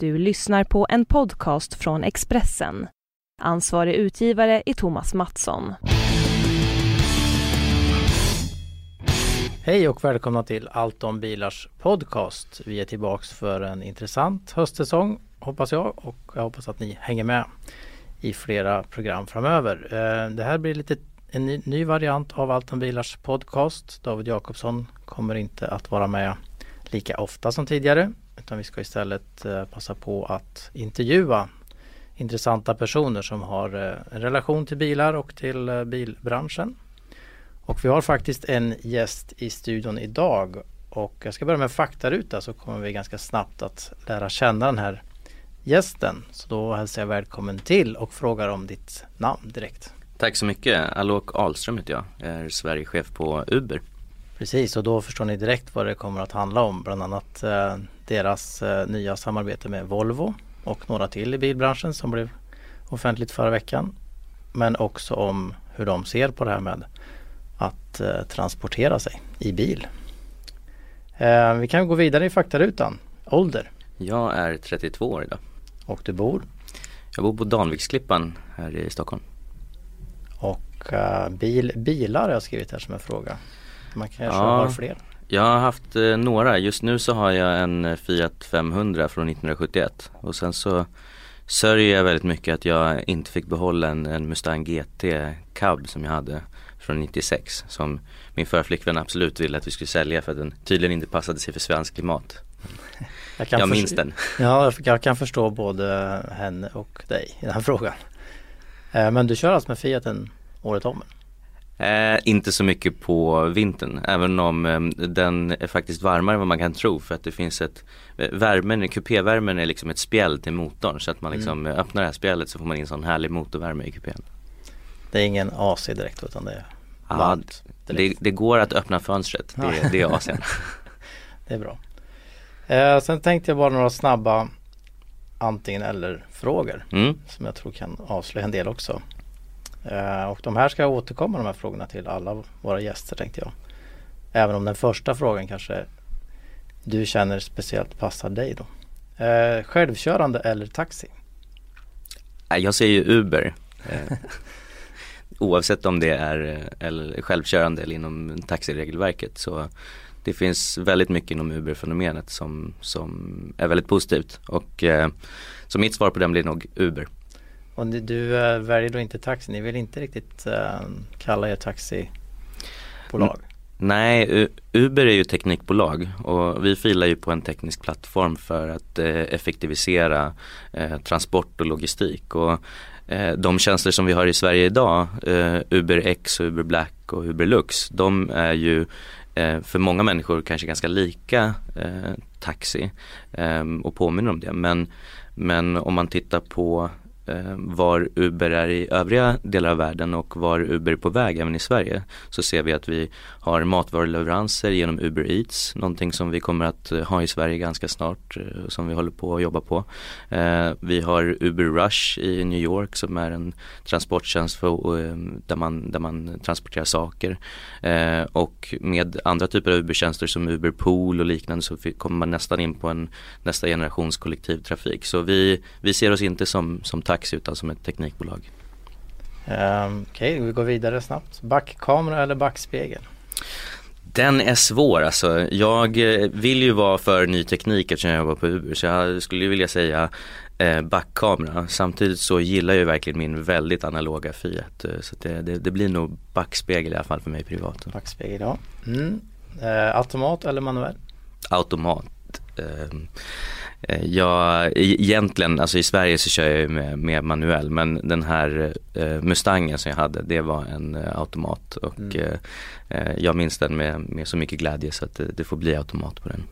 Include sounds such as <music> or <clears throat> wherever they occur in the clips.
Du lyssnar på en podcast från Expressen. Ansvarig utgivare är Thomas Mattsson. Hej och välkomna till Allt om bilars podcast. Vi är tillbaks för en intressant höstsäsong hoppas jag och jag hoppas att ni hänger med i flera program framöver. Eh, det här blir lite en ny, ny variant av Allt om bilars podcast. David Jakobsson kommer inte att vara med lika ofta som tidigare utan vi ska istället eh, passa på att intervjua intressanta personer som har eh, en relation till bilar och till eh, bilbranschen. Och vi har faktiskt en gäst i studion idag och jag ska börja med faktaruta så kommer vi ganska snabbt att lära känna den här gästen. Så då hälsar jag välkommen till och frågar om ditt namn direkt. Tack så mycket. Alok Ahlström heter jag. Jag är Sverigechef på Uber. Precis och då förstår ni direkt vad det kommer att handla om. Bland annat eh, deras eh, nya samarbete med Volvo och några till i bilbranschen som blev offentligt förra veckan. Men också om hur de ser på det här med att eh, transportera sig i bil. Vi kan gå vidare i faktarutan. Ålder? Jag är 32 år idag. Och du bor? Jag bor på Danviksklippan här i Stockholm. Och bil, bilar har jag skrivit här som en fråga. Man kanske ja, har fler? Jag har haft eh, några. Just nu så har jag en eh, Fiat 500 från 1971 och sen så sörjer jag väldigt mycket att jag inte fick behålla en, en Mustang GT Cab som jag hade från 96 som min förflickvän absolut ville att vi skulle sälja för att den tydligen inte passade sig för svensk klimat. Jag, jag minns den. Ja, jag kan förstå både henne och dig i den här frågan. Eh, men du kör alltså med Fiaten året om? Eh, inte så mycket på vintern, även om eh, den är faktiskt varmare än vad man kan tro för att det finns ett eh, Värmen, kupévärmen är liksom ett spjäll till motorn så att man liksom mm. öppnar det här spjället så får man in sån härlig motorvärme i kupén. Det är ingen AC direkt utan det är varmt? Ja, det, det, går att öppna fönstret, det, det är AC'n. <laughs> det är bra. Eh, sen tänkte jag bara några snabba antingen eller frågor mm. som jag tror kan avslöja en del också. Eh, och de här ska jag återkomma de här frågorna till alla våra gäster tänkte jag. Även om den första frågan kanske du känner speciellt passar dig då. Eh, självkörande eller taxi? Jag säger ju Uber. Eh, <laughs> oavsett om det är eh, eller självkörande eller inom taxiregelverket så det finns väldigt mycket inom Uber-fenomenet som, som är väldigt positivt och eh, så mitt svar på den blir nog Uber. Och du eh, väljer då inte taxi, ni vill inte riktigt eh, kalla er taxibolag? Nej, Uber är ju teknikbolag och vi filar ju på en teknisk plattform för att eh, effektivisera transport och logistik. Och de tjänster som vi har i Sverige idag, Uber X, Uber Black och Uber Lux, de är ju för många människor kanske ganska lika taxi ehm, och påminner om det. Men, men om man tittar på Eh, var Uber är i övriga delar av världen och var Uber är på väg även i Sverige så ser vi att vi har matvaruleveranser genom Uber Eats, någonting som vi kommer att eh, ha i Sverige ganska snart eh, som vi håller på att jobba på. Vi har Uber Rush i New York som är en transporttjänst för, där, man, där man transporterar saker och med andra typer av Uber-tjänster som Uber Pool och liknande så kommer man nästan in på en nästa generations kollektivtrafik. Så vi, vi ser oss inte som, som taxi Taxi utan som ett teknikbolag. Um, Okej, okay, vi går vidare snabbt. Backkamera eller backspegel? Den är svår alltså. Jag eh, vill ju vara för ny teknik eftersom jag jobbar på Uber så jag skulle vilja säga eh, backkamera. Samtidigt så gillar jag verkligen min väldigt analoga Fiat. Eh, så det, det, det, blir nog backspegel i alla fall för mig privat. Backspegel ja. Mm. Eh, automat eller manuell? Automat. Eh, Eh, jag, egentligen, alltså i Sverige så kör jag ju med, med manuell men den här eh, Mustangen som jag hade det var en eh, automat och mm. Eh, eh, jag minns den med, med så mycket glädje så att det, det får bli automat på den.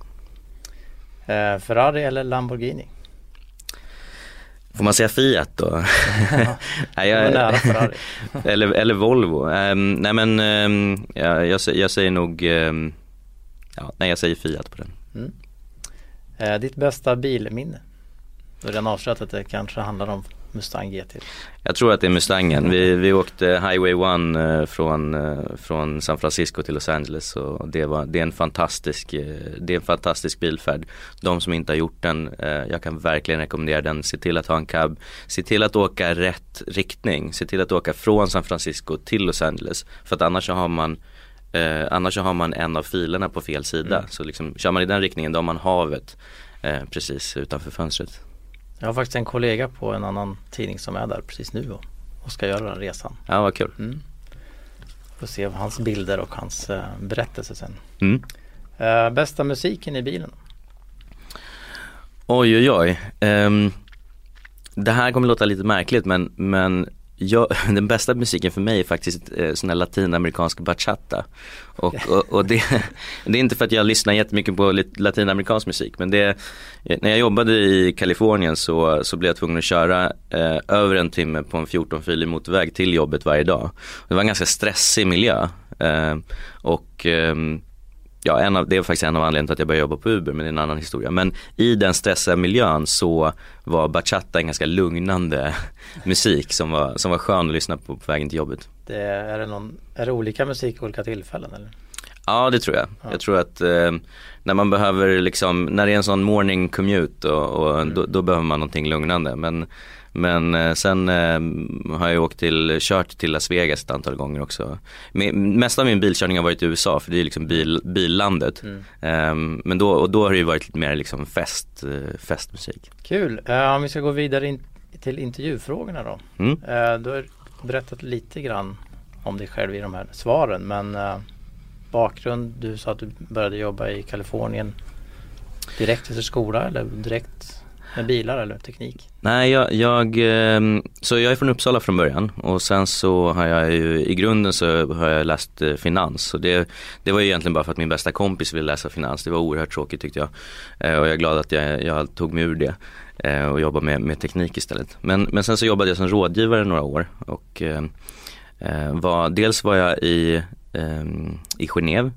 Ferrari eller Lamborghini? Får man säga Fiat då? <laughs> <laughs> nej, jag, <laughs> eller, eller Volvo. Um, nej men um, ja, jag, jag, säger nog, um, ja, nej jag säger Fiat på den. Mm. Eh, ditt bästa bilminne? Du har redan avslöjat att det kanske handlar om Mustang GT? Jag tror att det är Mustangen. Vi, vi åkte Highway 1 eh, från, eh, från San Francisco till Los Angeles och det, var, det, är en fantastisk, eh, det är en fantastisk bilfärd. De som inte har gjort den, jag kan verkligen rekommendera den. Se till att ha en cab, se till att åka rätt riktning, se till att åka från San Francisco till Los Angeles. För att annars så har man Eh, annars så har man en av filerna på fel sida. Mm. Så liksom, kör man i den riktningen då har man havet eh, precis utanför fönstret. Jag har faktiskt en kollega på en annan tidning som är där precis nu och, och ska göra den resan. Ja, vad kul. Mm. Får se hans bilder och hans eh, berättelse sen. Mm. Eh, bästa musiken i bilen? Oj, oj, oj. Um, det här kommer låta lite märkligt men, men jag, <laughs> den bästa musiken för mig är faktiskt eh, sån här latinamerikansk bachata. Och, och, och, det, <laughs> det är inte för att jag lyssnar jättemycket på latinamerikansk musik men det, eh, när jag jobbade i Kalifornien så, så blev jag tvungen att köra eh, över en timme på en 14-filig motorväg till jobbet varje dag. Det var en ganska stressig miljö. Eh, och eh, ja, en av, det är faktiskt en av anledningarna till att jag började jobba på Uber men det är en annan historia. Men i den stressiga miljön så var bachata en ganska lugnande <laughs> musik som var, som var skön att lyssna på på vägen till jobbet. Det, är, det någon, är det olika musik olika tillfällen eller? Ja det tror jag. Ja. Jag tror att eh, när man behöver liksom, när det är en sån morning commute och, och mm. då, då, behöver man någonting lugnande. Men men eh, sen eh, har jag åkt till, kört till Las Vegas ett antal gånger också. mest av min bilkörning har varit i USA för det är liksom bil, billandet. Mm. Um, men då, och då har det ju varit lite mer liksom fest, uh, festmusik. Kul, om vi ska gå vidare in, till intervjufrågorna då. Mm. Du har berättat lite grann om dig själv i de här svaren men bakgrund, du sa att du började jobba i Kalifornien direkt efter skola eller direkt med bilar eller teknik? Nej, jag, jag, ehm, så jag är från Uppsala från början och sen så har jag ju i grunden så har jag läst eh, finans och det, det var ju egentligen bara för att min bästa kompis ville läsa finans. Det var oerhört tråkigt tyckte jag eh, och jag är glad att jag, jag tog mig ur det eh, och jobbar med, med teknik istället. Men, men sen så jobbade jag som rådgivare några år och ehm, var, dels var jag i, ehm, i Genève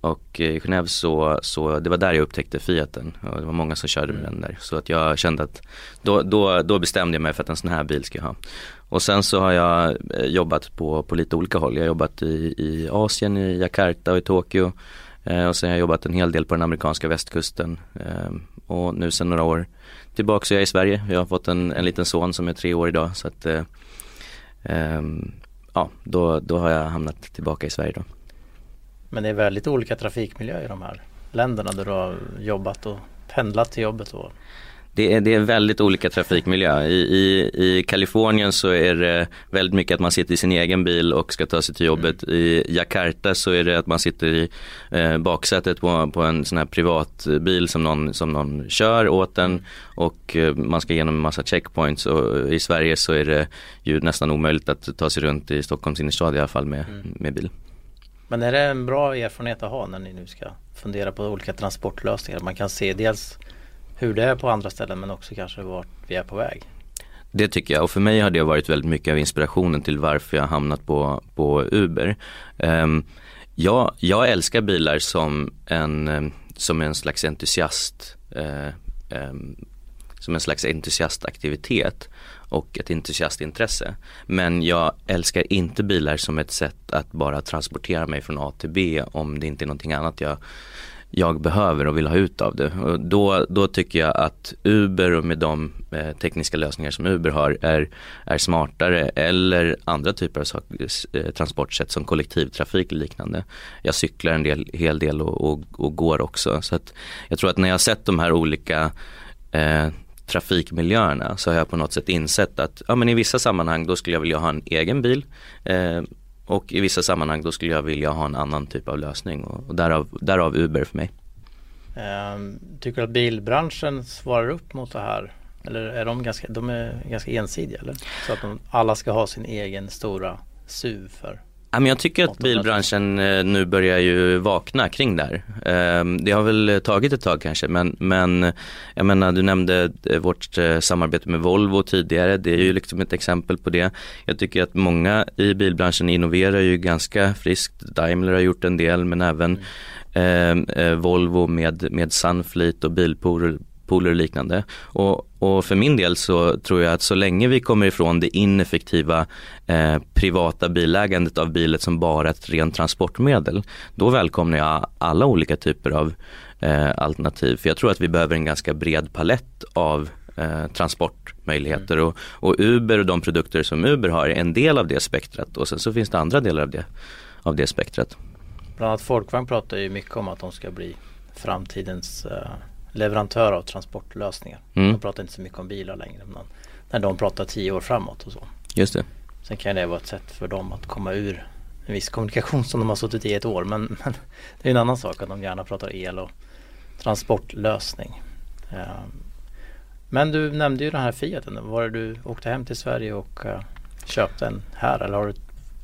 och i Genève så, så det var där jag upptäckte Fiaten och det var många som körde med mm. den där. Så att jag kände att då, då, då bestämde jag mig för att en sån här bil ska jag ha. Och sen så har jag eh, jobbat på, på lite olika håll. Jag har jobbat i, i Asien, i Jakarta och i Tokyo. Eh, och sen har jag jobbat en hel del på den amerikanska västkusten. Eh, och nu sen några år tillbaka så är jag i Sverige. Jag har fått en, en liten son som är tre år idag. Så att, eh, ehm, ja, då, då har jag hamnat tillbaka i Sverige då. Men det är väldigt olika trafikmiljö i de här länderna där du har jobbat och pendlat till jobbet. Och... Det är, det är väldigt olika trafikmiljö. I, i, I Kalifornien så är det väldigt mycket att man sitter i sin egen bil och ska ta sig till jobbet. Mm. I Jakarta så är det att man sitter i eh, baksätet på, på en sån här privatbil som någon, som någon kör åt en och eh, man ska igenom en massa checkpoints och i Sverige så är det ju nästan omöjligt att ta sig runt i Stockholms innerstad i alla fall med, mm. med bil. Men är det en bra erfarenhet att ha när ni nu ska fundera på olika transportlösningar? Man kan se dels hur det är på andra ställen men också kanske vart vi är på väg. Det tycker jag och för mig har det varit väldigt mycket av inspirationen till varför jag hamnat på, på Uber. Um, jag, jag älskar bilar som en, ehm, som en slags entusiast uh, um, som en slags entusiastaktivitet och ett entusiastintresse. Men jag älskar inte bilar som ett sätt att bara transportera mig från A till B om det inte är någonting annat jag jag behöver och vill ha ut av det. Och då, då tycker jag att Uber och med de eh, tekniska lösningar som Uber har är, är smartare eller andra typer av saker, eh, transportsätt som kollektivtrafik och liknande. Jag cyklar en del, hel del och, och, och går också. Så att jag tror att när jag har sett de här olika eh, trafikmiljöerna så har jag på något sätt insett att ja, men i vissa sammanhang då skulle jag vilja ha en egen bil eh, och i vissa sammanhang då skulle jag vilja ha en annan typ av lösning och, och därav, därav Uber för mig. Ehm, tycker du att bilbranschen svarar upp mot det här? Eller är de ganska, de är ganska ensidiga eller? Så att de, alla ska ha sin egen stora SUV för jag tycker att bilbranschen eh, nu börjar ju vakna kring det här. Ehm, det har väl tagit ett tag kanske men, men jag menar du nämnde eh, vårt eh, samarbete med Volvo tidigare. Det är ju liksom ett exempel på det. Jag tycker att många i bilbranschen innoverar ju ganska friskt. Daimler har gjort en del men även mm. eh, Volvo med, med Sunfleet och Bilpool köttpooler och liknande. Och, och, för min del så tror jag att så länge vi kommer ifrån det ineffektiva eh, privata bilägandet av bilet som bara ett rent transportmedel, då välkomnar jag alla olika typer av eh, alternativ. För jag tror att vi behöver en ganska bred palett av eh, transportmöjligheter mm. och, och, Uber och de produkter som Uber har är en del av det spektrat och sen så finns det andra delar av det, av det spektrat. Bland annat Folkvagn pratar ju mycket om att de ska bli framtidens eh, leverantör av transportlösningar. Mm. De pratar inte så mycket om bilar längre men när de pratar tio år framåt och så. Just det. Sen kan det vara ett sätt för dem att komma ur en viss kommunikation som de har suttit i ett år men, <laughs> men det är en annan sak att de gärna pratar el och transportlösning. Eh, men du nämnde ju den här Fiaten. Var det du åkte hem till Sverige och uh, köpte den här eller har du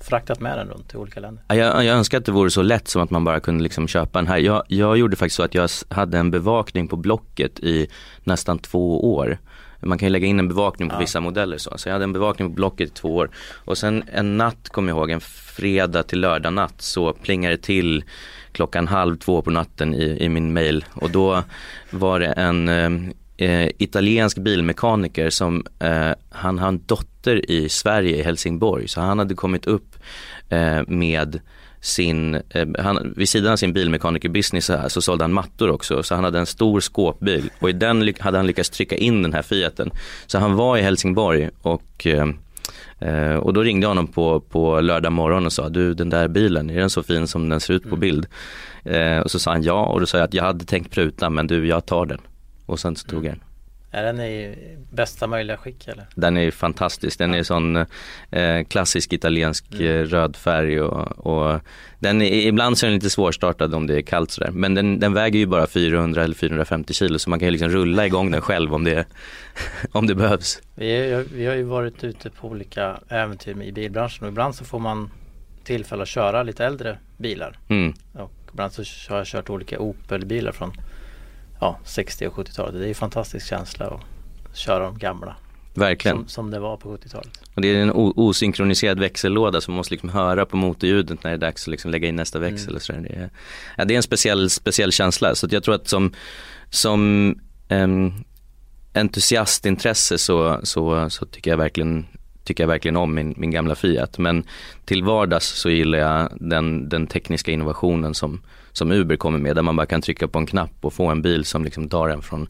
fraktat med den runt till olika länder? Jag, jag önskar att det vore så lätt som att man bara kunde liksom köpa den här. Jag, jag gjorde faktiskt så att jag hade en bevakning på Blocket i nästan två år. Man kan ju lägga in en bevakning på ja. vissa modeller så. Så jag hade en bevakning på Blocket i två år. Och sen en natt kommer jag ihåg, en fredag till lördag natt så plingade det till klockan halv två på natten i, i min mail. Och då var det en eh, italiensk bilmekaniker som, eh, han har en dotter i Sverige, i Helsingborg, så han hade kommit upp eh, med sin, eh, han, vid sidan av sin bilmekanikerbusiness så, så sålde han mattor också, så han hade en stor skåpbil och i den hade han lyckats trycka in den här Fiaten. Så han var i Helsingborg och eh, och då ringde jag honom på, på lördag morgon och sa, du den där bilen, är den så fin som den ser ut på mm. bild? Eh, och så sa han ja och då sa jag att jag hade tänkt pruta men du jag tar den. Och sen så tog jag den. Är den i bästa möjliga skick eller? Den är fantastisk. Den är sån eh, klassisk italiensk mm. Eh, röd färg och, och, den är, ibland så är den lite svårstartad om det är kallt sådär. Men den, den, väger ju bara 400 eller 450 kilo så man kan ju liksom rulla igång den själv om det, <laughs> om det behövs. Vi, är, vi har ju varit ute på olika äventyr i bilbranschen och ibland så får man tillfälle att köra lite äldre bilar. Mm. Och ibland så har jag kört olika Opel-bilar från ja, 60 och 70-talet. Det är en fantastisk känsla att köra de gamla. Verkligen. Som, som det var på 70-talet. Och det är en osynkroniserad växellåda som man måste liksom höra på motorljudet när det är dags att liksom lägga in nästa växel. Mm. Och sådär. Det, är, ja, det är en speciell, speciell känsla. Så jag tror att som, som um, entusiastintresse så, så, så tycker jag verkligen tycker jag verkligen om min, min gamla Fiat. Men till vardags så gillar jag den, den tekniska innovationen som, som Uber kommer med där man bara kan trycka på en knapp och få en bil som liksom tar en från,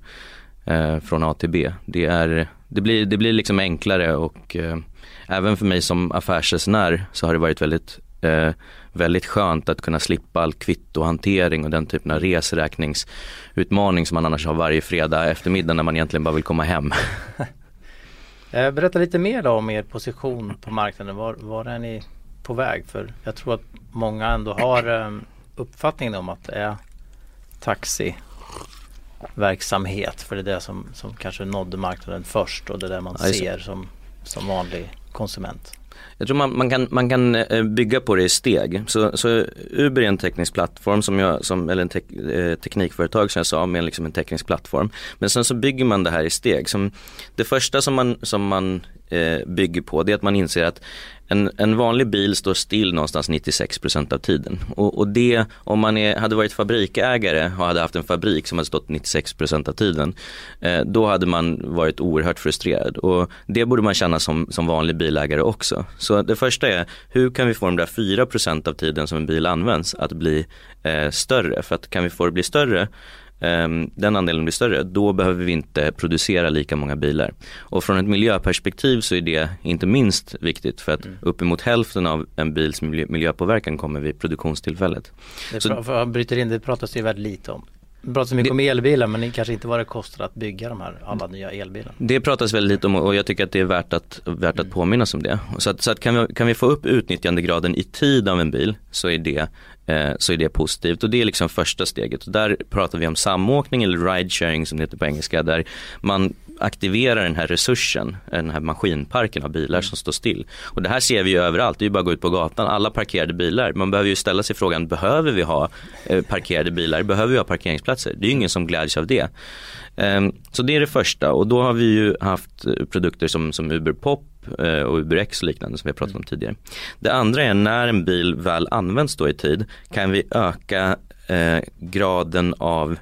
eh, från A till B. Det, är, det, blir, det blir liksom enklare och eh, även för mig som affärsresenär så har det varit väldigt eh, väldigt skönt att kunna slippa all kvittohantering och den typen av reseräkningsutmaning som man annars har varje fredag eftermiddag när man egentligen bara vill komma hem. <laughs> Eh, berätta lite mer då om er position på marknaden. Var, var är ni på väg? För jag tror att många ändå har eh, uppfattningen om att det är taxiverksamhet. För det är det som, som kanske nådde marknaden först och det är det man ser som, som vanlig konsument. Jag tror man, man, kan, man kan eh, bygga på det i steg. Så, så Uber är en teknisk plattform, som jag, som, eller en te, eh, teknikföretag som jag sa, med liksom en teknisk plattform. Men sen så bygger man det här i steg. Som, det första som man, som man eh, bygger på det är att man inser att en, en vanlig bil står still någonstans 96% av tiden. Och, och det, om man är, hade varit fabrikägare och hade haft en fabrik som hade stått 96% av tiden, eh, då hade man varit oerhört frustrerad. Och det borde man känna som, som vanlig bilägare också. Så det första är, hur kan vi få de där 4% av tiden som en bil används att bli eh, större? För att kan vi få det bli större den andelen blir större, då behöver vi inte producera lika många bilar. Och från ett miljöperspektiv så är det inte minst viktigt för att mm. uppemot hälften av en bils miljö, miljöpåverkan kommer vid produktionstillfället. Det, så, för jag bryter in, det pratas det ju väldigt lite om. Det pratas mycket det, om elbilar men kanske inte vad det kostar att bygga de här alla nya elbilarna. Det pratas väldigt lite om och jag tycker att det är värt att, värt att mm. påminnas om det. Så att, så att kan, vi, kan vi få upp utnyttjandegraden i tid av en bil så är det Eh, så är det positivt och det är liksom första steget. Och där pratar vi om samåkning eller ride sharing som det heter på engelska där man aktiverar den här resursen, den här maskinparken av bilar som står still. Och det här ser vi ju överallt, det är ju bara att gå ut på gatan, alla parkerade bilar. Man behöver ju ställa sig frågan, behöver vi ha eh, parkerade bilar? Behöver vi ha parkeringsplatser? Det är ju ingen som gläds av det. Ehm, så det är det första och då har vi ju haft eh, produkter som, som Uber Pop och UberX och liknande som vi har pratat om tidigare. Det andra är när en bil väl används då i tid kan vi öka eh, graden av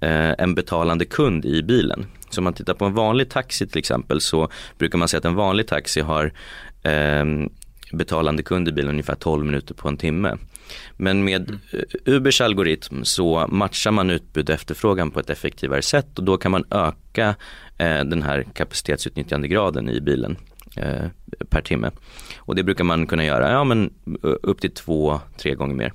eh, en betalande kund i bilen. Så om man tittar på en vanlig taxi till exempel så brukar man säga att en vanlig taxi har eh, betalande kund i bilen ungefär 12 minuter på en timme. Men med mm. Ubers algoritm så matchar man utbud och efterfrågan på ett effektivare sätt och då kan man öka eh, den här kapacitetsutnyttjandegraden i bilen eh, per timme. Och det brukar man kunna göra ja, men eh, upp till två, tre gånger mer.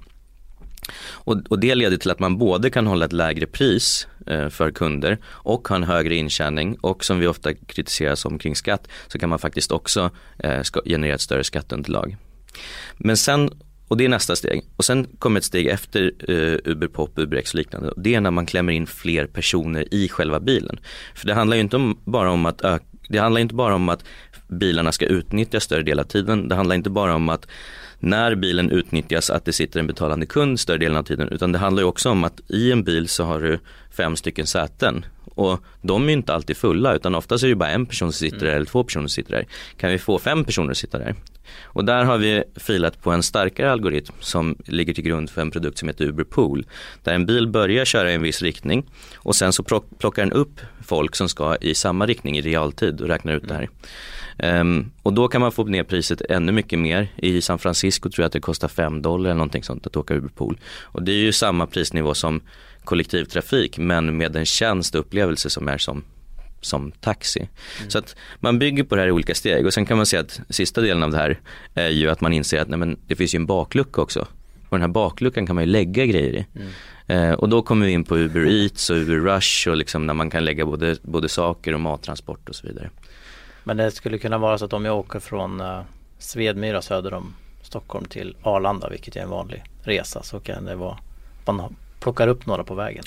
Och, och, det leder till att man både kan hålla ett lägre pris eh, för kunder och ha en högre intjäning och som vi ofta kritiseras om kring skatt så kan man faktiskt också eh, generera ett större skatteunderlag. Men sen, och det är nästa steg, och sen kommer ett steg efter eh, Uber Pop, UberX och liknande. Det är när man klämmer in fler personer i själva bilen. För det handlar ju inte om, bara om att öka det handlar inte bara om att bilarna ska utnyttjas större del av tiden. Det handlar inte bara om att när bilen utnyttjas att det sitter en betalande kund större delen av tiden utan det handlar ju också om att i en bil så har du fem stycken säten och de är inte alltid fulla utan oftast är det bara en person som sitter där mm. eller två personer som sitter där. Kan vi få fem personer att sitta där? Och där har vi filat på en starkare algoritm som ligger till grund för en produkt som heter Uber Pool. Där en bil börjar köra i en viss riktning och sen så plockar den upp folk som ska i samma riktning i realtid och räknar ut det här. Um, och då kan man få ner priset ännu mycket mer. I San Francisco tror jag att det kostar 5 dollar eller någonting sånt att åka Uberpool. Och det är ju samma prisnivå som kollektivtrafik men med en tjänst och upplevelse som är som som taxi. Mm. Så att man bygger på det här i olika steg och sen kan man säga att sista delen av det här är ju att man inser att nej men, det finns ju en baklucka också. Och den här bakluckan kan man ju lägga grejer i. Mm. Eh, och då kommer vi in på Uber Eats och Uber Rush och liksom när man kan lägga både, både saker och mattransport och så vidare. Men det skulle kunna vara så att om jag åker från uh, Svedmyra söder om Stockholm till Arlanda, vilket är en vanlig resa, så kan det vara man plockar upp några på vägen.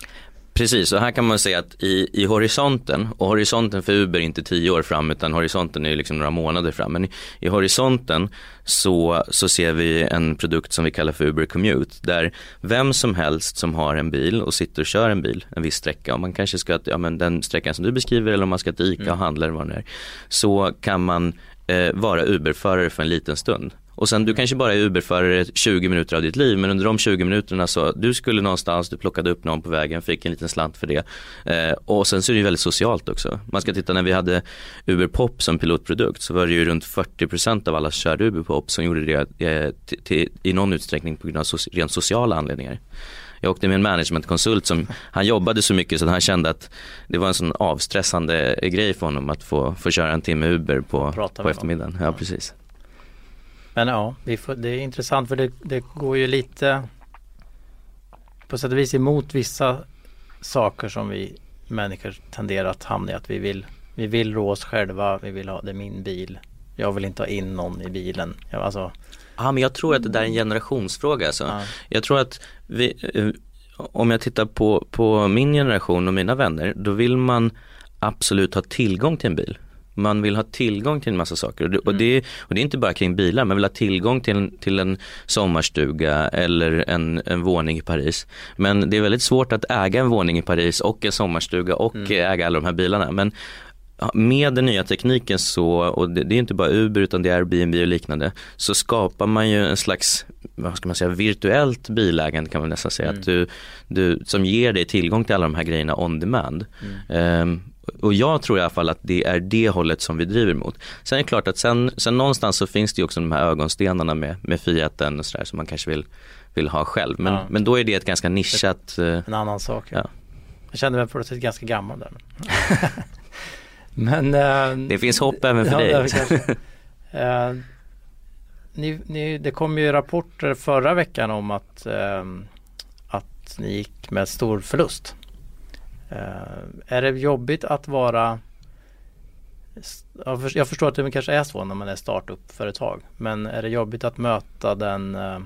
Precis, och här kan man säga att i, i horisonten, och horisonten för Uber är inte tio år fram utan horisonten är liksom några månader fram. Men i, i horisonten så, så ser vi en produkt som vi kallar för Uber Commute. Där vem som helst som har en bil och sitter och kör en bil en viss sträcka, om man kanske ska, ja men den sträckan som du beskriver eller om man ska till ICA och handla eller vad det är. Så kan man eh, vara Uber-förare för en liten stund. Och sen du kanske bara är Uberförare 20 minuter av ditt liv men under de 20 minuterna så du skulle någonstans, du plockade upp någon på vägen, fick en liten slant för det. Eh, och sen så är det ju väldigt socialt också. Man ska titta när vi hade Uber Pop som pilotprodukt så var det ju runt 40% av alla som körde Uber Pop som gjorde det eh, till, till, i någon utsträckning på grund av so rent sociala anledningar. Jag åkte med en managementkonsult som, han jobbade så mycket så att han kände att det var en sån avstressande grej för honom att få, få köra en timme Uber på, på eftermiddagen. Ja, precis. Men ja, får, det är intressant för det, det går ju lite på sätt och vis emot vissa saker som vi människor tenderar att hamna i. Att vi vill, vi vill rå oss själva, vi vill ha, det är min bil. Jag vill inte ha in någon i bilen. Jag, alltså, Ja men jag tror att det där är en generationsfråga alltså. Ja. Jag tror att vi, eh, om jag tittar på, på min generation och mina vänner, då vill man absolut ha tillgång till en bil. Man vill ha tillgång till en massa saker och det, och det, och det är inte bara kring bilar, man vill ha tillgång till en, till en sommarstuga eller en, en våning i Paris. Men det är väldigt svårt att äga en våning i Paris och en sommarstuga och mm. äga alla de här bilarna. Men med den nya tekniken så, och det, det, är inte bara Uber utan det är Airbnb och liknande, så skapar man ju en slags, vad ska man säga, virtuellt bilägande kan man nästan säga, mm. att du, du, som ger dig tillgång till alla de här grejerna on demand. Mm. Um, och jag tror i alla fall att det är det hållet som vi driver mot. Sen är det klart att sen, sen någonstans så finns det ju också de här ögonstenarna med, med Fiaten och sådär som man kanske vill, vill ha själv. Men, ja. men då är det ett ganska nischat. Eh, en annan sak. Ja. Jag kände mig plötsligt ganska gammal där. men <laughs> äh, <laughs> Det finns hopp även för ja, dig. äh, <laughs> ni, ni, det kom ju rapporter förra veckan om att, äh, att ni gick med stor förlust. Uh, är det jobbigt att vara jag förstår att det kanske är så när man är startup-företag men är det jobbigt att möta den uh,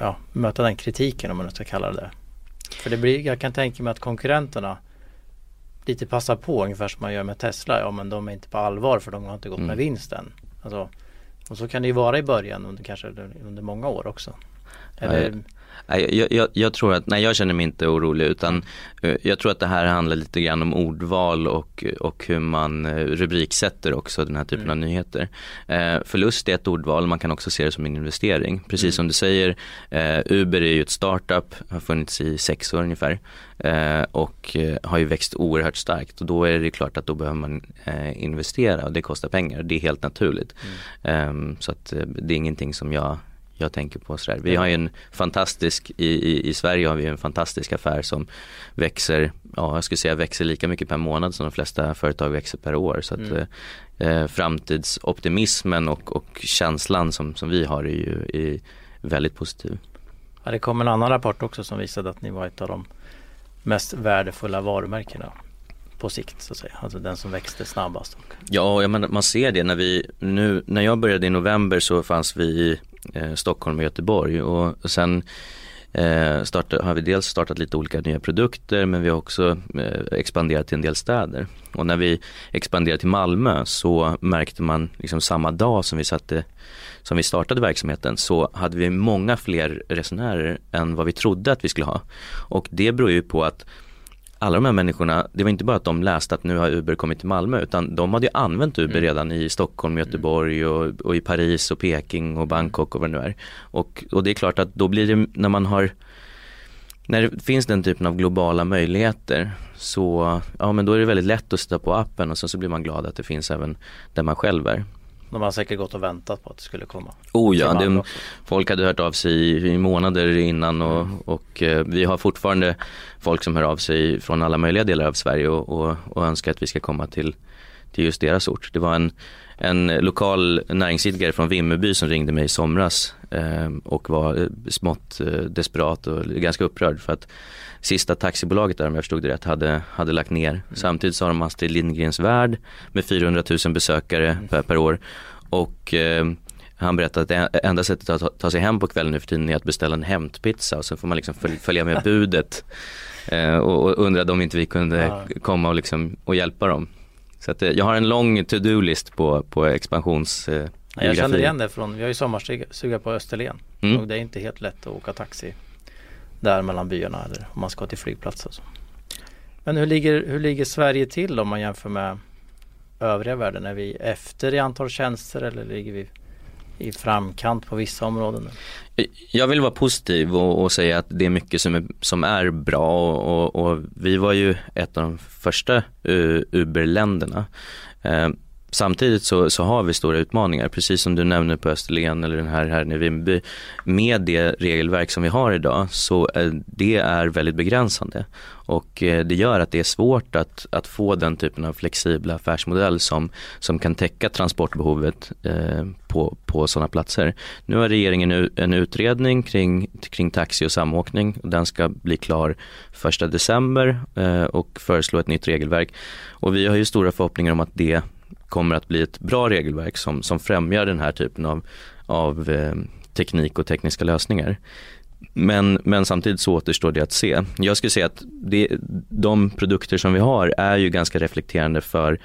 ja, möta den kritiken om man nu ska kalla det För det blir, jag kan tänka mig att konkurrenterna lite passar på ungefär som man gör med Tesla. Ja men de är inte på allvar för de har inte gått mm. med vinsten. Alltså, och så kan det ju vara i början under kanske under många år också. Eller, Jag, jag, jag, tror att, nej jag känner mig inte orolig utan eh, jag tror att det här handlar lite grann om ordval och, och hur man eh, rubriksätter också den här typen mm. av nyheter. Eh, förlust är ett ordval, man kan också se det som en investering. Precis mm. som du säger, eh, Uber är ju ett startup, har funnits i sex år ungefär eh, och eh, har ju växt oerhört starkt och då är det klart att då behöver man investera och det kostar pengar, det är helt naturligt. Mm. Ehm, så att det är ingenting som jag jag tänker på sådär. Vi har ju en fantastisk, i, i, i Sverige har vi en fantastisk affär som växer, ja jag skulle säga växer lika mycket per månad som de flesta företag växer per år. Så att mm. eh, framtidsoptimismen och, och känslan som, som vi har är ju är väldigt positiv. Ja, det kom en annan rapport också som visade att ni var ett av de mest värdefulla varumärkena på sikt så att säga, alltså den som växte snabbast. Ja, menar, man ser det när vi, nu när jag började i november så fanns vi eh, Eh, Stockholm och Göteborg och sen eh, starta, har vi dels startat lite olika nya produkter men vi har också eh, expanderat till en del städer. Och när vi expanderade till Malmö så märkte man liksom samma dag som vi satte som vi startade verksamheten så hade vi många fler resenärer än vad vi trodde att vi skulle ha. Och det beror ju på att alla de här människorna, det var inte bara att de läste att nu har Uber kommit till Malmö utan de hade ju använt Uber mm. redan i Stockholm, Göteborg och, och, i Paris och Peking och Bangkok och vad det nu är. Och, och det är klart att då blir det när man har när det finns den typen av globala möjligheter så ja men då är det väldigt lätt att sätta på appen och sen så blir man glad att det finns även där man själv är. De har säkert gått och väntat på att det skulle komma. Oh ja, det, folk hade hört av sig i, månader innan och, och eh, vi har fortfarande folk som hör av sig från alla möjliga delar av Sverige och, och, och önskar att vi ska komma till, till just deras ort. Det var en, en lokal näringsidkare från Vimmerby som ringde mig i somras eh, och var eh, smått eh, desperat och ganska upprörd för att sista taxibolaget där om jag förstod det rätt hade, hade lagt ner. Mm. Samtidigt så har de Astrid Lindgrens Värld med 400 000 besökare mm. per, per, år och eh, han berättade att det enda sättet att ta, ta sig hem på kvällen nu för tiden är att beställa en hämtpizza och sen får man liksom följa med <laughs> budet eh, och, och undrade om inte vi kunde ja. komma och, liksom, och hjälpa dem. Så att, eh, jag har en lång to-do-list på, på expansions eh, Jag känner igen det från, vi har ju sommarstuga på Österlen mm. och det är inte helt lätt att åka taxi där mellan byarna eller om man ska till flygplatser. Så. Men hur ligger, hur ligger Sverige till om man jämför med övriga världen? Är vi efter i antal tjänster eller ligger vi i framkant på vissa områden? Jag vill vara positiv och, och säga att det är mycket som är, som är bra och, och, och vi var ju ett av de första uh, Uber-länderna. Uh, Samtidigt så, så, har vi stora utmaningar, precis som du nämner på Österlen eller den här här i Vimmerby. Med det regelverk som vi har idag så är, det är väldigt begränsande och eh, det gör att det är svårt att, att få den typen av flexibla affärsmodell som, som kan täcka transportbehovet eh, på, på sådana platser. Nu har regeringen en utredning kring, kring taxi och samåkning och den ska bli klar första december eh, och föreslå ett nytt regelverk. Och vi har ju stora förhoppningar om att det kommer att bli ett bra regelverk som, som främjar den här typen av, av eh, teknik och tekniska lösningar. Men, men samtidigt så återstår det att se. Jag skulle säga att det, de produkter som vi har är ju ganska reflekterande för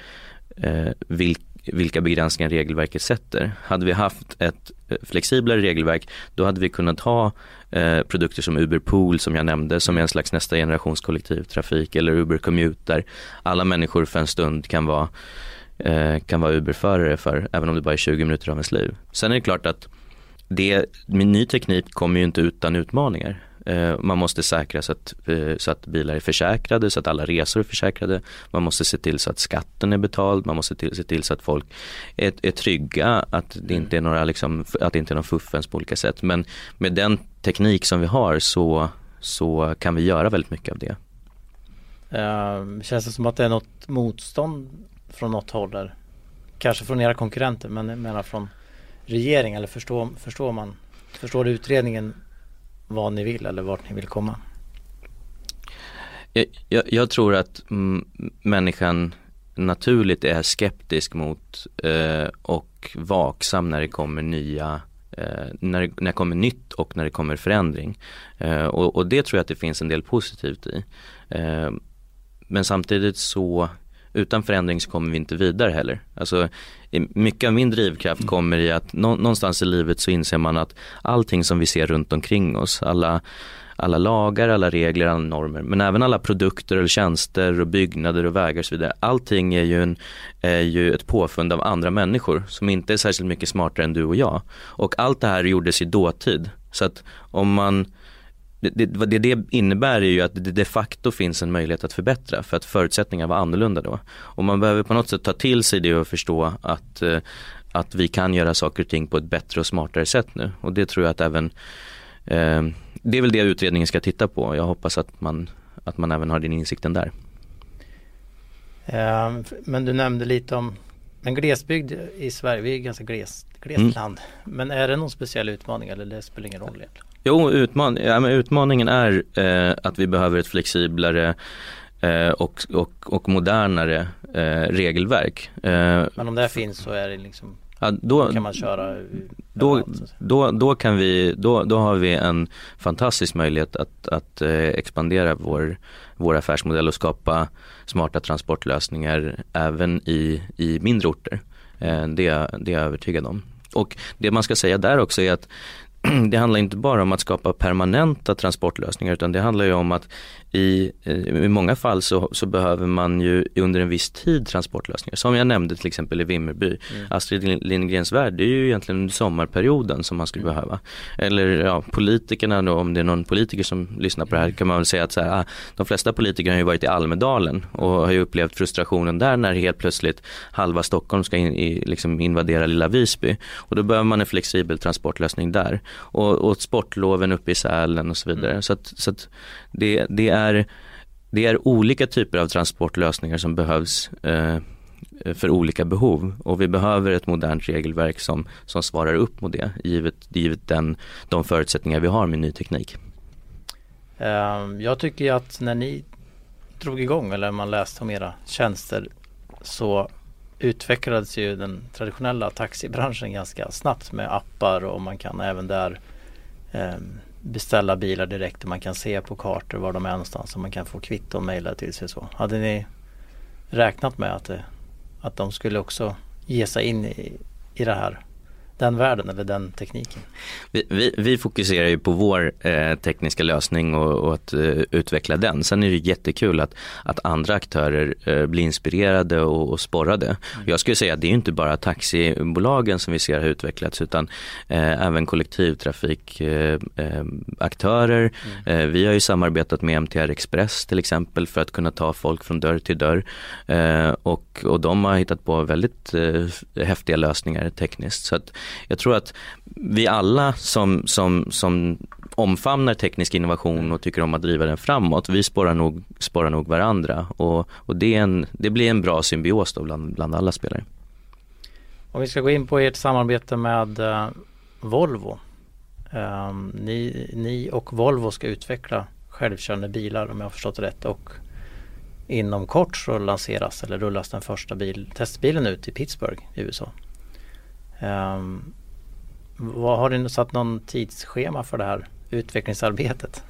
eh, vilk, vilka begränsningar regelverket sätter. Hade vi haft ett eh, flexiblare regelverk då hade vi kunnat ha eh, produkter som Uber Pool som jag nämnde som är en slags nästa generations kollektivtrafik eller Uber Commute där alla människor för en stund kan vara kan vara Uber-förare för, även om det bara är 20 minuter av ens liv. Sen är det klart att det, ny teknik kommer ju inte utan utmaningar. Eh, man måste säkra så att, eh, så att bilar är försäkrade, så att alla resor är försäkrade. Man måste se till så att skatten är betald, man måste till, se till så att folk är, är trygga, att det inte är några liksom, att det inte är någon fuffens på olika sätt. Men med den teknik som vi har så, så kan vi göra väldigt mycket av det. Uh, känns det som att det är något motstånd från något håll där? Kanske från era konkurrenter men jag menar från regering eller förstår, förstår man Förstår utredningen vad ni vill eller vart ni vill komma? Jag, jag, jag tror att människan naturligt är skeptisk mot eh, och vaksam när det kommer nya eh, när, det, när det kommer nytt och när det kommer förändring. Eh, och, och, det tror jag att det finns en del positivt i. Eh, men samtidigt så utan förändring så kommer vi inte vidare heller. Alltså, mycket av min drivkraft kommer i att någonstans i livet så inser man att allting som vi ser runt omkring oss, alla alla lagar, alla regler, alla normer, men även alla produkter eller tjänster och byggnader och vägar och så vidare. Allting är ju, en, är ju ett påfund av andra människor som inte är särskilt mycket smartare än du och jag. Och allt det här gjordes i dåtid. Så att om man det, det, det innebär är ju att det de facto finns en möjlighet att förbättra för att förutsättningarna var annorlunda då. Och man behöver på något sätt ta till sig det och förstå att, eh, att vi kan göra saker och ting på ett bättre och smartare sätt nu. Och det tror jag att även eh, det är väl det utredningen ska titta på. Jag hoppas att man, att man även har den insikten där. Eh, men du nämnde lite om en glesbygd i Sverige, vi är ganska glest, glest mm. land. Men är det någon speciell utmaning eller det spelar ingen roll egentligen? Jo, utman ja, men utmaningen är eh, att vi behöver ett flexiblare eh, och, och, och modernare eh, regelverk. Eh, men om det finns så är det liksom Ja, då, kan man köra då, då, då, kan vi, då, då har vi en fantastisk möjlighet att, att eh, expandera vår, vår affärsmodell och skapa smarta transportlösningar även i, i mindre orter. Eh, det, det är jag övertygad om. Och det man ska säga där också är att <clears throat> det handlar inte bara om att skapa permanenta transportlösningar utan det handlar ju om att i, eh, i många fall så, så, behöver man ju under en viss tid transportlösningar. Som jag nämnde till exempel i Vimmerby. Mm. Astrid Lindgrens värld, det är ju egentligen under sommarperioden som man skulle mm. behöva. Eller ja, politikerna då, om det är någon politiker som lyssnar på det här kan man väl säga att så här, ah, de flesta politiker har ju varit i Almedalen och har ju upplevt frustrationen där när helt plötsligt halva Stockholm ska in, i, liksom invadera lilla Visby. Och då behöver man en flexibel transportlösning där. Och, och sportloven uppe i Sälen och så vidare. Mm. Så att, så att det, det är är, det är olika typer av transportlösningar som behövs eh, för olika behov och vi behöver ett modernt regelverk som, som svarar upp mot det givet, givet den, de förutsättningar vi har med ny teknik. Ehm, jag tycker att när ni drog igång eller man läste om era tjänster så utvecklades ju den traditionella taxibranschen ganska snabbt med appar och man kan även där eh, beställa bilar direkt och man kan se på kartor var de är någonstans och man kan få kvitto och mejla till sig så. Hade ni räknat med att, det, att de skulle också ge sig in i, i det här den världen eller den tekniken? Vi, vi, vi fokuserar ju på vår eh, tekniska lösning och, och att eh, utveckla den. Sen är det jättekul att, att andra aktörer eh, blir inspirerade och, och sporrade. Mm. Jag skulle säga att det är inte bara taxibolagen som vi ser har utvecklats utan eh, även kollektivtrafikaktörer. Eh, mm. vi har ju samarbetat med MTR Express till exempel för att kunna ta folk från dörr till dörr och, och de har hittat på väldigt häftiga lösningar tekniskt. Så att jag tror att vi alla som, som, som omfamnar teknisk innovation och tycker om att driva den framåt, vi spårar nog, spårar nog varandra och, och det, en, det blir en bra symbios då bland, bland alla spelare. Om vi ska gå in på ert samarbete med eh, Volvo. Ehm, ni, ni och Volvo ska utveckla självkörande bilar om jag har förstått rätt och inom kort så lanseras eller rullas den första bil, testbilen ut i Pittsburgh i USA. Um, vad, har du satt någon tidsschema för det här utvecklingsarbetet?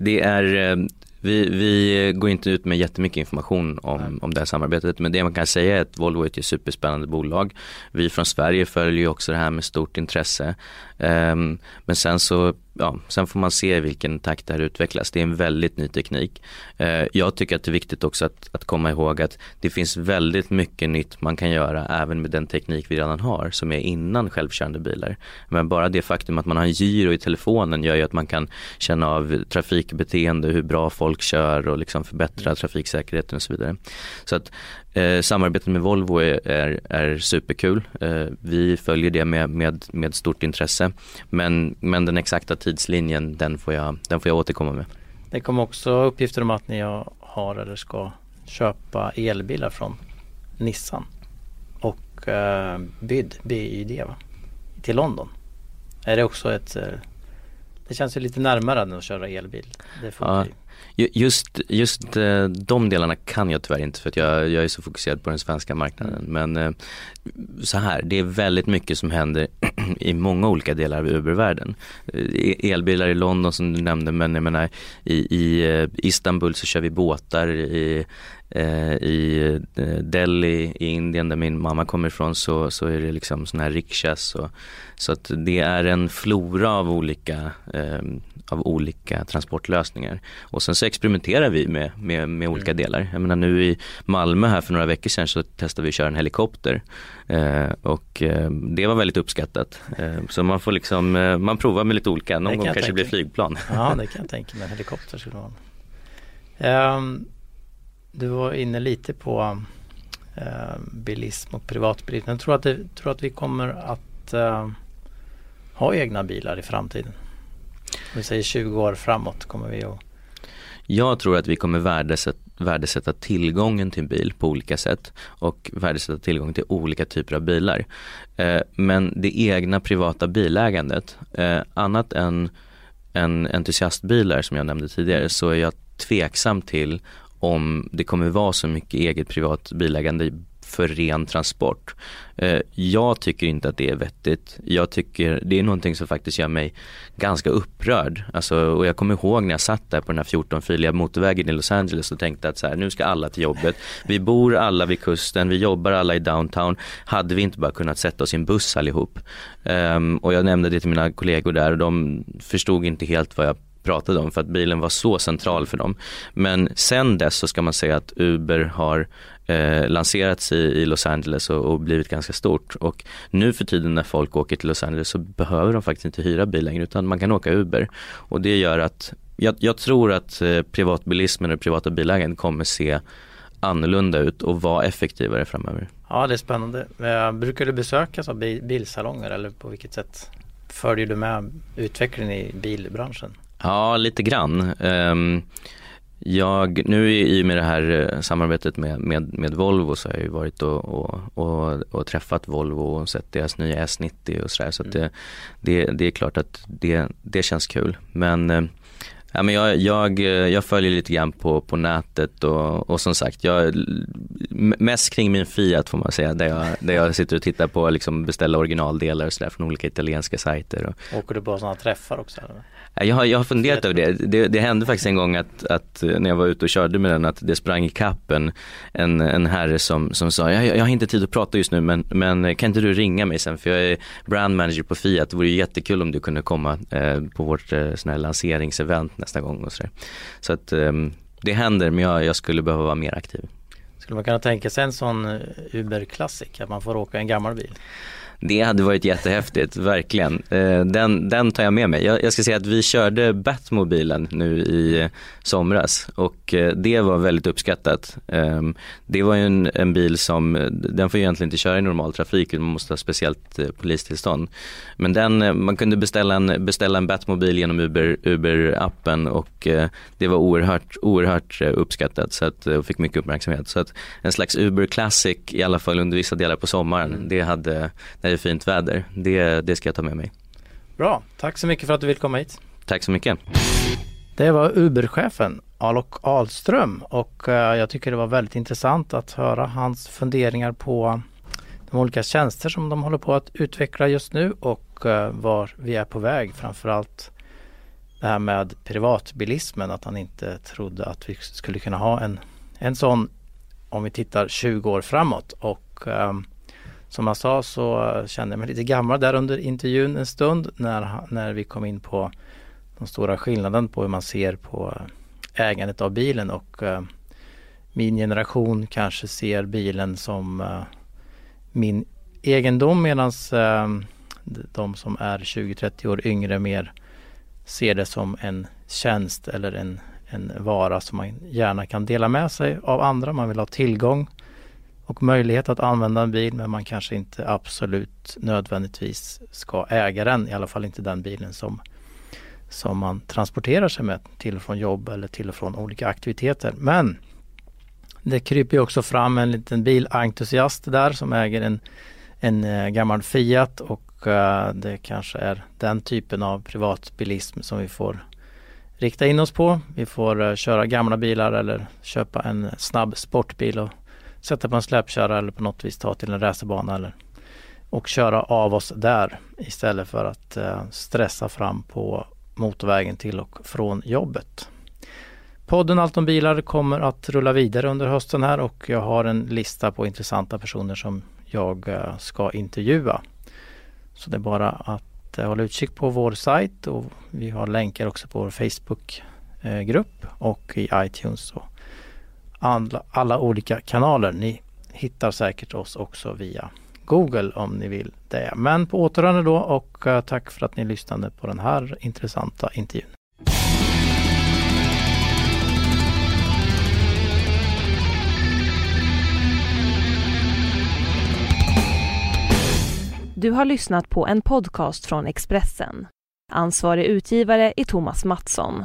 Det är eh, vi, vi går inte ut med jättemycket information om, om det här samarbetet men det man kan säga är att Volvo är ett superspännande bolag. Vi från Sverige följer också det här med stort intresse. Um, men sen så ja, sen får man se i vilken takt det här utvecklas. Det är en väldigt ny teknik. Eh, jag tycker att det är viktigt också att, att komma ihåg att det finns väldigt mycket nytt man kan göra även med den teknik vi redan har som är innan självkörande bilar. Men bara det faktum att man har en gyro i telefonen gör ju att man kan känna av trafikbeteende, hur bra folk kör och liksom förbättra trafiksäkerheten och så vidare. Så att Eh, samarbetet med Volvo är, är, är superkul. Eh, vi följer det med, med, med stort intresse. Men, men den exakta tidslinjen den får, jag, den får jag återkomma med. Det kom också uppgifter om att ni har eller ska köpa elbilar från Nissan och eh, BYD, BYD va? till London. Är det också ett eh, det känns ju lite närmare än att köra elbil. Ja, Just, just eh, de delarna kan jag tyvärr inte för att jag, jag är så fokuserad på den svenska marknaden. Mm. Men eh, så här, det är väldigt mycket som händer i många olika delar av Uber-världen. Eh, elbilar i London som du nämnde men jag menar i, i eh, Istanbul så kör vi båtar i, i Delhi i Indien där min mamma kommer ifrån så, så är det liksom sådana här rikshas och, så att det är en flora av olika eh, av olika transportlösningar. Och sen så experimenterar vi med, med, med olika mm. delar. Jag menar nu i Malmö här för några veckor sedan så testade vi att köra en helikopter eh, och eh, det var väldigt uppskattat. Eh, så man får liksom, eh, man provar med lite olika, någon gång kanske det blir flygplan. Ja det kan jag tänka mig, helikopter skulle vara. Um, du var inne lite på eh, bilism och privatbilism. Jag tror att, det, tror att vi kommer att eh, ha egna bilar i framtiden. Om vi säger 20 år framåt kommer vi att jag tror att vi kommer värdesätta, värdesätta tillgången till bil på olika sätt och värdesätta tillgången till olika typer av bilar. Eh, men det egna privata bilägandet, eh, annat än, än entusiastbilar som jag nämnde tidigare, så är jag tveksam till om det kommer vara så mycket eget privat bilägande för ren transport. Eh, jag tycker inte att det är vettigt. Jag tycker det är någonting som faktiskt gör mig ganska upprörd. Alltså, och jag kommer ihåg när jag satt där på den här 14-filiga motorvägen i Los Angeles och tänkte att så här, nu ska alla till jobbet. Vi bor alla vid kusten, vi jobbar alla i downtown. Hade vi inte bara kunnat sätta oss i en buss allihop? Um, och jag nämnde det till mina kollegor där och de förstod inte helt vad jag pratade om för att bilen var så central för dem. Men sen dess så ska man säga att Uber har eh, lanserats i, i, Los Angeles och, och, blivit ganska stort. Och nu för tiden när folk åker till Los Angeles så behöver de faktiskt inte hyra bil längre utan man kan åka Uber. Och det gör att jag, jag tror att eh, privatbilismen och privata bilägaren kommer se annorlunda ut och vara effektivare framöver. Ja det är spännande. Eh, brukar du besökas av bilsalonger eller på vilket sätt följer du med utvecklingen i bilbranschen? Ja, lite grann. Um, jag, nu i och med det här eh, samarbetet med, med, med Volvo så har jag ju varit och, och, och, och träffat Volvo och sett deras nya S90 och sådär så mm. det, det, det är klart att det, det känns kul. Men eh, Ja, men jag, jag, jag följer lite grann på, på nätet och, och som sagt, jag, mest kring min Fiat får man säga, där jag, där jag sitter och tittar på liksom beställa originaldelar och sådär från olika italienska sajter. Och, Åker du på sådana träffar också? Eller? Jag har, jag har funderat över det. det. det. hände faktiskt en gång att, att, när jag var ute och körde med den att det sprang i kappen en, en herre som, som sa jag, jag har inte tid att prata just nu men, men kan inte du ringa mig sen för jag är brand manager på Fiat. Det vore jättekul om du kunde komma eh, på vårt eh, sån här lanseringsevent nästa gång och sådär. Så att eh, det händer men jag, jag skulle behöva vara mer aktiv. Skulle man kunna tänka sig en sån eh, Uber Classic, att man får åka en gammal bil? Det hade varit jättehäftigt, verkligen. Eh, den, den tar jag med mig. Jag, jag ska säga att vi körde Batmobilen nu i somras och eh, det var väldigt uppskattat. Ehm, det var ju en, en bil som, den får ju egentligen inte köra i normal trafik, man måste ha speciellt eh, polistillstånd. Men den, man kunde beställa en, beställa en Batmobil genom Uber, Uber-appen och det var oerhört, oerhört uppskattat så att, och fick mycket uppmärksamhet. Så att en slags Uber Classic i alla fall under vissa delar på sommaren, det hade när det är fint väder. Det, det ska jag ta med mig. Bra, tack så mycket för att du vill komma hit. Tack så mycket. Det var Uber-chefen Alok Ahlström och eh, jag tycker det var väldigt intressant att höra hans funderingar på de olika tjänster som de håller på att utveckla just nu och eh, var vi är på väg. Framförallt det här med privatbilismen, att han inte trodde att vi skulle kunna ha en, en sån om vi tittar 20 år framåt. Och um, som jag sa så kände jag mig lite gammal där under intervjun en stund när, när vi kom in på den stora skillnaden på hur man ser på ägandet av bilen och uh, min generation kanske ser bilen som uh, min egendom medan uh, eh, de som är 20-30 år yngre mer ser det som en tjänst eller en, en vara som man gärna kan dela med sig av andra. Man vill ha tillgång och möjlighet att använda en bil men man kanske inte absolut nödvändigtvis ska äga den, i alla fall inte den bilen som, som man transporterar sig med till och från jobb eller till och från olika aktiviteter. Men det kryper också fram en liten bilentusiast där som äger en, en eh, gammal Fiat och eh, det kanske är den typen av privatbilism som vi får rikta in oss på. Vi får eh, köra gamla bilar eller köpa en snabb sportbil och sätta på en släpkärra eller på något vis ta till en racerbana eller och köra av oss där istället för att eh, stressa fram på motorvägen till och från jobbet. Podden Allt om bilar kommer att rulla vidare under hösten här och jag har en lista på intressanta personer som jag eh, ska intervjua. Så det är bara att eh, hålla utkik på vår sajt och vi har länkar också på vår Facebookgrupp eh, och i iTunes och alla, alla olika kanaler. Ni hittar säkert oss också via Google om ni vill det. Men på återhörande då och eh, tack för att ni lyssnade på den här intressanta intervjun. Du har lyssnat på en podcast från Expressen. Ansvarig utgivare är Thomas Mattsson.